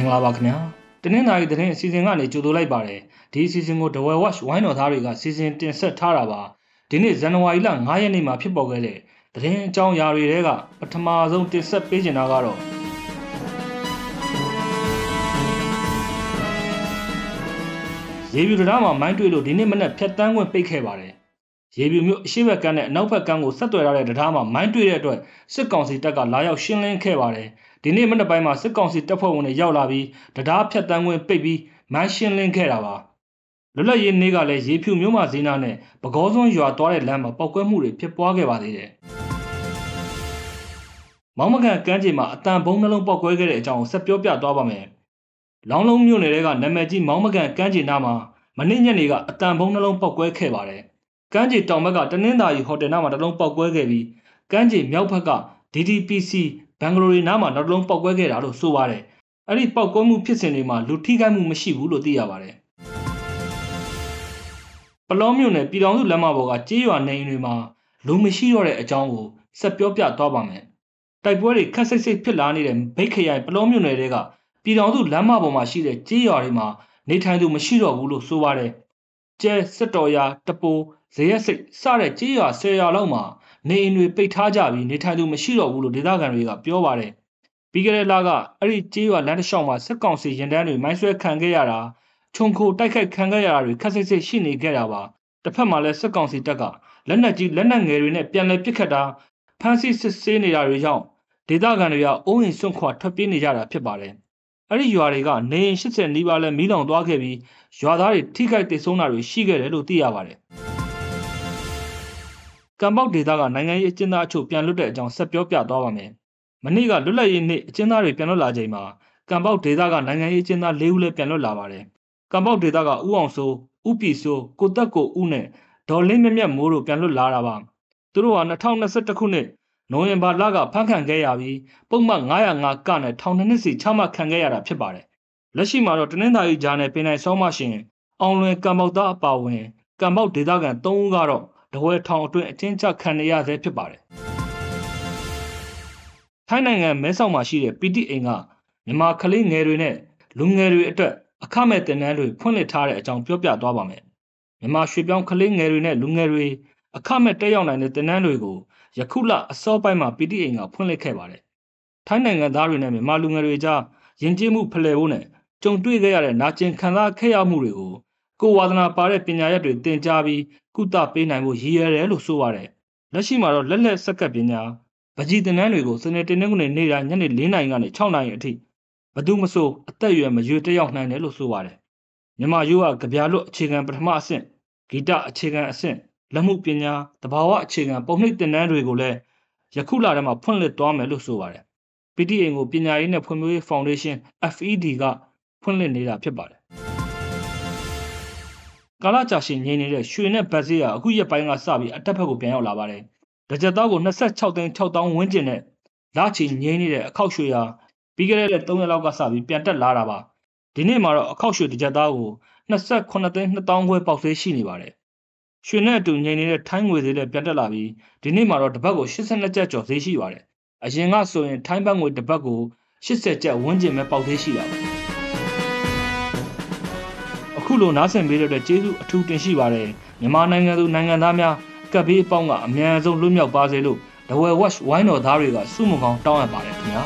္ဂလာပါခင်ဗျာတနင်္သာရီသတင်းအစီအစဉ်ကနေကြိုဆိုလိုက်ပါတယ်ဒီအစီအစဉ်ကို The Well Watch ဝိုင်းတော်သားတွေကစီစဉ်တင်ဆက်ထားတာပါဒီနေ့ဇန်နဝါရီလ9ရက်နေ့မှာဖြစ်ပေါ်ခဲ့တဲ့သတင်းအကြောင်းအရာတွေကပထမဆုံးတင်ဆက်ပေးချင်တာကတော့ရေပြူတရားမှာမိုင်းတွေ့လို့ဒီနေ့မနက်ဖြတ်တန်းခွင့်ပိတ်ခဲ့ပါတယ် ရေပြူမြို့အရှိဘက်ကန်းနဲ့အနောက်ဘက်ကန်းကိုဆက်သွယ်ထားတဲ့တရားမှာမိုင်းတွေ့တဲ့အတွက်စစ်ကောင်စီတပ်ကလာရောက်ရှင်းလင်းခဲ့ပါတယ်ဒီနေ့မနက်ပိုင်းမှာစစ်ကောင်စီတပ်ဖွဲ့ဝင်တွေရောက်လာပြီးတရားဖြတ်တန်းခွင့်ပိတ်ပြီးမိုင်းရှင်းလင်းခဲ့တာပါလွတ်လပ်ရေးနေ့ကလည်းရေဖြူမြို့မှာဇီနာနဲ့ပကောစွန်းရွာသွားတဲ့လမ်းမှာပောက်ကွဲမှုတွေဖြစ်ပွားခဲ့ပါသေးတယ်မောင်မကန်ကမ်းခြေမှာအတန်ဘုံနှလုံးပောက်ကွဲခဲ့တဲ့အကြောင်းကိုဆက်ပြောပြသွားပါမယ်လောင်းလုံးမြို့နယ်ကနာမည်ကြီးမောင်မကန်ကမ်းခြေနားမှာမနေ့ညနေကအတန်ဘုံနှလုံးပောက်ကွဲခဲ့ပါတယ် ကမ်းခြေတောင်ဘက်ကတနင်္သာရီဟိုတယ်နားမှာတလုံးပောက်ကွဲခဲ့ပြီးကမ်းခြေမြောက်ဘက်က DDPC ဘန်ဂလိုရီနားမှာနောက်တစ်လုံးပောက်ကွဲခဲ့တာလို့ဆိုပါတယ်။အဲ့ဒီပောက်ကွဲမှုဖြစ်စဉ်တွေမှာလူထိခိုက်မှုမရှိဘူးလို့သိရပါတယ်။ပလောမြို့နယ်ပြည်တော်စုလမ်းမပေါ်ကကြေးရွာနေအိမ်တွေမှာလူမရှိတော့တဲ့အကြောင်းကိုဆက်ပြောပြသွားပါမယ်။တိုက်ပွဲတွေခက်ဆိတ်ဆိတ်ဖြစ်လာနေတဲ့ဗိတ်ခရိုင်ပလောမြို့နယ်တွေကပြည်တော်စုလမ်းမပေါ်မှာရှိတဲ့ကြေးရွာတွေမှာနေထိုင်သူမရှိတော့ဘူးလို့ဆိုပါတယ်။ကျဲစစ်တော်ရာတပိုး ဇေယက်စိတ်စတဲ့ကြေးရွာ၁၀ရွာလောက်မှာနေအိမ်တွေပိတ်ထားကြပြီးနေထိုင်သူမရှိတော့ဘူးလို့ဒေသခံတွေကပြောပါတယ်။ပြီးခဲ့တဲ့လကအဲ့ဒီကြေးရွာလမ်းတစ်လျှောက်မှာစစ်ကောင်စီရင်တန်းတွေမိုင်းဆွဲခံခဲ့ရတာခြုံခိုတိုက်ခိုက်ခံခဲ့ရတာတွေခက်ဆိတ်ဆိတ်ရှိနေခဲ့တာပါ။တစ်ဖက်မှာလည်းစစ်ကောင်စီတပ်ကလက်နက်ကြီးလက်နက်ငယ်တွေနဲ့ပြန်လည်ပစ်ခတ်တာဖမ်းဆီးစစ်ဆေးနေတာတွေကြောင့်ဒေသခံတွေကအိုးအိမ်စွန့်ခွာထွက်ပြေးနေကြတာဖြစ်ပါတယ်။အဲ့ဒီရွာတွေကနေအိမ်80နီးပါးလဲမီးလောင်သွားခဲ့ပြီးရွာသားတွေထိခိုက်ဒေဆုံးတာတွေရှိခဲ့တယ်လို့သိရပါတယ်။ ကံပေါက်ဒေသကနိုင်ငံရေးအကျဉ်းသားအချို့ပြန်လွတ်တဲ့အကြောင်းဆက်ပြောပြသွားပါမယ်။မနေ့ကလွတ်လပ်ရေးနေ့အကျဉ်းသားတွေပြန်လွတ်လာချိန်မှာကံပေါက်ဒေသကနိုင်ငံရေးအကျဉ်းသား၄ဦးလည်းပြန်လွတ်လာပါတယ်။ကံပေါက်ဒေသကဥအောင်စိုး၊ဥပြည်စိုး၊ကိုတက်ကိုဦးနဲ့ဒေါ်လင်းမြမြမိုးတို့ပြန်လွတ်လာတာပါ။သူတို့ဟာ2021ခုနှစ်နိုဝင်ဘာလကဖမ်းခံခဲ့ရပြီးပုံမှန်905ကနဲ့ထောင်နှစ်နှစ်စီချမှတ်ခံခဲ့ရတာဖြစ်ပါတယ်။လက်ရှိမှာတော့တနင်္သာရီဂျာနယ်ပင်နိုင်ဆောင်းမရှင်အောင်လွင်ကံပေါက်သားအပါဝင်ကံပေါက်ဒေသခံ3ဦးကတော့ တဝဲထောင်အတွင်းအချင်းချခံနေရဆဲဖြစ်ပါတယ်။ထိုင်းနိုင်ငံမဲဆောက်မှာရှိတဲ့ပီတိအိမ်ကမြန်မာကလေးငယ်တွေနဲ့လူငယ်တွေအတွက်အခမဲ့တင်နန်းတွေဖွင့်လှစ်ထားတဲ့အကြောင်းပြောပြသွားပါမယ်။မြန်မာရွှေပြောင်းကလေးငယ်တွေနဲ့လူငယ်တွေအခမဲ့တက်ရောက်နိုင်တဲ့တင်နန်းတွေကိုယခုလအစောပိုင်းမှာပီတိအိမ်ကဖွင့်လှစ်ခဲ့ပါတယ်။ထိုင်းနိုင်ငံသားတွေနဲ့မြန်မာလူငယ်တွေကြားယဉ်ကျေးမှုဖလှယ်ဖို့နဲ့ကြုံတွေ့ခဲ့ရတဲ့နာကျင်ခံစားခဲ့ရမှုတွေကိုကိုဝါသနာပါတဲ့ပညာရက်တွေသင်ကြားပြီး ကုသပေးနိုင်ဖို့ရည်ရွယ်တယ်လို့ဆိုပါတယ်။လက်ရှိမှာတော့လက်လက်စက်ကပ်ပညာဗကြီးတင်နန်းတွေကိုစနေတင်နေကနေနေတာညနေ4နာရီကနေ6နာရီအထိဘသူမဆိုအသက်အရွယ်မရွေတက်ရောက်နိုင်တယ်လို့ဆိုပါတယ်။မြန်မာရိုးကကြပြလွတ်အခြေခံပထမအဆင့်ဂီတအခြေခံအဆင့်လက်မှုပညာတဘာဝအခြေခံပုံနှိပ်တင်နန်းတွေကိုလည်းယခုလထဲမှာဖွင့်လှစ်သွားမယ်လို့ဆိုပါတယ်။ PTA ကိုပညာရေးနဲ့ဖွံ့ဖြိုးရေးဖောင်ဒေးရှင်း FED ကဖွင့်လှစ်နေတာဖြစ်ပါတယ် ကာလကြာရှည်ငြိမ်နေတဲ့ရွှေနဲ့ဘတ်ဈေးကအခုရက်ပိုင်းကစပြီးအတက်ဘက်ကိုပြန်ရောက်လာပါတယ်။တစ်ကြက်သားကို26သိန်း6တောင်းဝန်းကျင်နဲ့လချီငြိမ်နေတဲ့အခောက်ရွှေဟာပြီးခဲ့တဲ့3ရက်လောက်ကစပြီးပြန်တက်လာတာပါ။ဒီနေ့မှာတော့အခောက်ရွှေတစ်ကြက်သားကို28သိန်း2တောင်းခွဲပေါက်ဈေးရှိနေပါတယ်။ရွှေနဲ့အတူငြိမ်နေတဲ့ထိုင်းငွေဈေးလည်းပြန်တက်လာပြီးဒီနေ့မှာတော့တစ်ပတ်ကို82ကျပ်ကျော်ဈေးရှိပါတယ်။အရင်ကဆိုရင်ထိုင်းဘတ်ငွေတစ်ပတ်ကို80ကျပ်ဝန်းကျင်ပဲပေါက်ဈေးရှိတာပါ။ လိုနားဆင်ပေးတဲ့အတွက်ကျေးဇူးအထူးတင်ရှိပါတယ်မြန်မာနိုင်ငံသူနိုင်ငံသားများကပ်ဘေးအပေါင်းကအမြန်ဆုံးလွတ်မြောက်ပါစေလို့ The Well Watch ဝိုင်းတော်သားတွေကစုမကောင်းတောင်းအပ်ပါတယ်ခင်ဗျာ